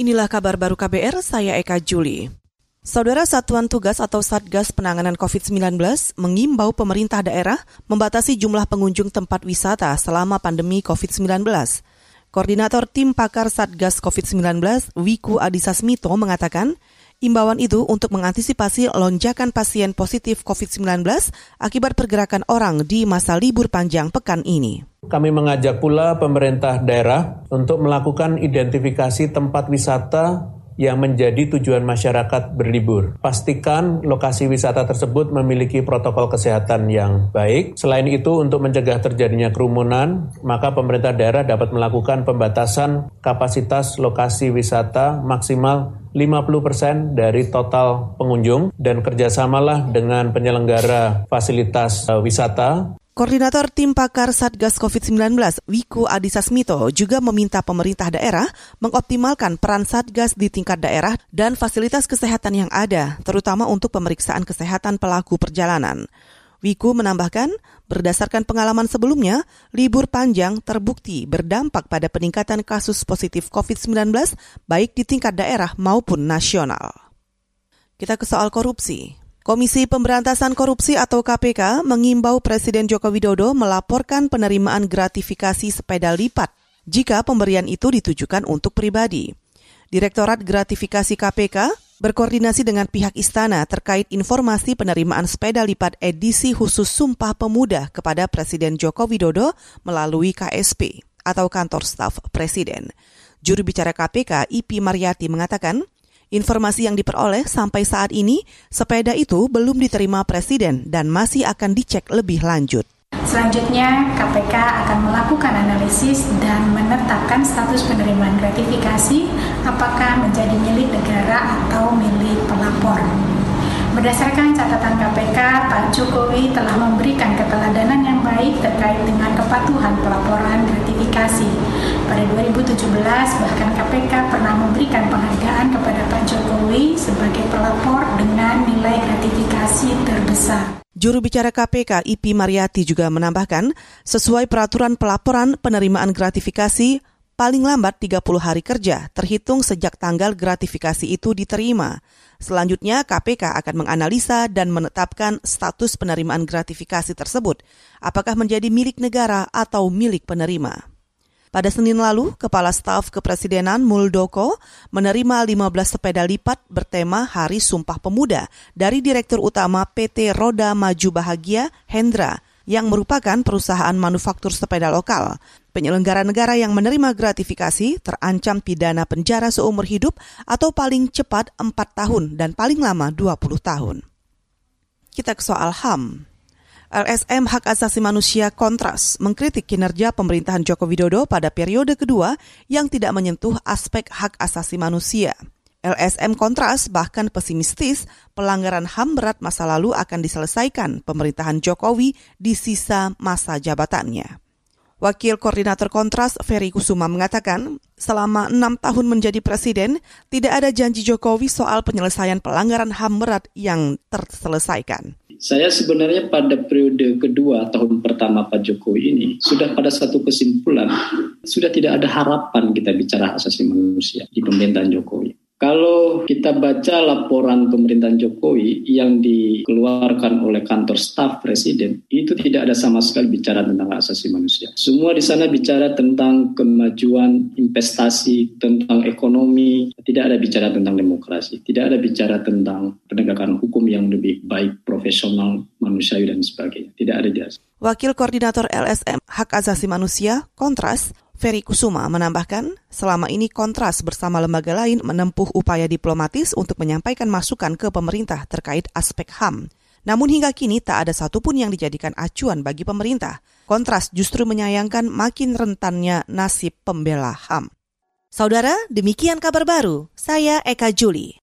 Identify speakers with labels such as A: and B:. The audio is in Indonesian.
A: Inilah kabar baru KBR, saya Eka Juli. Saudara Satuan Tugas atau Satgas Penanganan COVID-19 mengimbau pemerintah daerah membatasi jumlah pengunjung tempat wisata selama pandemi COVID-19. Koordinator Tim Pakar Satgas COVID-19, Wiku Adhisa Smito, mengatakan, imbauan itu untuk mengantisipasi lonjakan pasien positif COVID-19 akibat pergerakan orang di masa libur panjang pekan ini.
B: Kami mengajak pula pemerintah daerah untuk melakukan identifikasi tempat wisata yang menjadi tujuan masyarakat berlibur. Pastikan lokasi wisata tersebut memiliki protokol kesehatan yang baik. Selain itu, untuk mencegah terjadinya kerumunan, maka pemerintah daerah dapat melakukan pembatasan kapasitas lokasi wisata maksimal 50% dari total pengunjung dan kerjasamalah dengan penyelenggara fasilitas eh, wisata
A: Koordinator Tim Pakar Satgas COVID-19, Wiku Adhisa Smito, juga meminta pemerintah daerah mengoptimalkan peran Satgas di tingkat daerah dan fasilitas kesehatan yang ada, terutama untuk pemeriksaan kesehatan pelaku perjalanan. Wiku menambahkan, berdasarkan pengalaman sebelumnya, libur panjang terbukti berdampak pada peningkatan kasus positif COVID-19 baik di tingkat daerah maupun nasional. Kita ke soal korupsi. Komisi Pemberantasan Korupsi atau KPK mengimbau Presiden Joko Widodo melaporkan penerimaan gratifikasi sepeda lipat jika pemberian itu ditujukan untuk pribadi. Direktorat Gratifikasi KPK berkoordinasi dengan pihak istana terkait informasi penerimaan sepeda lipat edisi khusus Sumpah Pemuda kepada Presiden Joko Widodo melalui KSP atau Kantor Staf Presiden. Juru bicara KPK, Ipi Mariati mengatakan, Informasi yang diperoleh sampai saat ini, sepeda itu belum diterima Presiden dan masih akan dicek lebih lanjut.
C: Selanjutnya, KPK akan melakukan analisis dan menetapkan status penerimaan gratifikasi apakah menjadi milik negara atau milik pelapor. Berdasarkan catatan KPK, Pak Jokowi telah memberikan keteladanan yang baik terkait dengan kepatuhan pelaporan gratifikasi. Pada 2017, bahkan KPK pernah memberikan penghargaan kepada Jokowi sebagai pelapor dengan nilai gratifikasi terbesar.
A: Juru bicara KPK Ipi Mariati juga menambahkan, sesuai peraturan pelaporan penerimaan gratifikasi, paling lambat 30 hari kerja terhitung sejak tanggal gratifikasi itu diterima. Selanjutnya, KPK akan menganalisa dan menetapkan status penerimaan gratifikasi tersebut, apakah menjadi milik negara atau milik penerima. Pada Senin lalu, Kepala Staf Kepresidenan Muldoko menerima 15 sepeda lipat bertema Hari Sumpah Pemuda dari Direktur Utama PT Roda Maju Bahagia, Hendra, yang merupakan perusahaan manufaktur sepeda lokal. Penyelenggara negara yang menerima gratifikasi terancam pidana penjara seumur hidup atau paling cepat 4 tahun dan paling lama 20 tahun. Kita ke soal HAM. LSM Hak Asasi Manusia Kontras mengkritik kinerja pemerintahan Joko Widodo pada periode kedua yang tidak menyentuh aspek hak asasi manusia. LSM Kontras bahkan pesimistis pelanggaran HAM berat masa lalu akan diselesaikan pemerintahan Jokowi di sisa masa jabatannya. Wakil Koordinator Kontras Ferry Kusuma mengatakan, selama enam tahun menjadi presiden, tidak ada janji Jokowi soal penyelesaian pelanggaran HAM berat yang terselesaikan.
D: Saya sebenarnya pada periode kedua tahun pertama Pak Jokowi ini sudah pada satu kesimpulan, sudah tidak ada harapan kita bicara asasi manusia di pemerintahan Jokowi. Kalau kita baca laporan pemerintahan Jokowi yang dikeluarkan oleh kantor staf presiden, itu tidak ada sama sekali bicara tentang asasi manusia. Semua di sana bicara tentang kemajuan investasi, tentang ekonomi, tidak ada bicara tentang demokrasi, tidak ada bicara tentang penegakan hukum yang lebih baik, profesional, manusiawi dan sebagainya. Tidak ada jelas.
A: Wakil Koordinator LSM Hak Asasi Manusia, Kontras, Ferry Kusuma menambahkan, selama ini Kontras bersama lembaga lain menempuh upaya diplomatis untuk menyampaikan masukan ke pemerintah terkait aspek HAM. Namun hingga kini tak ada satupun yang dijadikan acuan bagi pemerintah. Kontras justru menyayangkan makin rentannya nasib pembela HAM. Saudara, demikian kabar baru. Saya Eka Juli.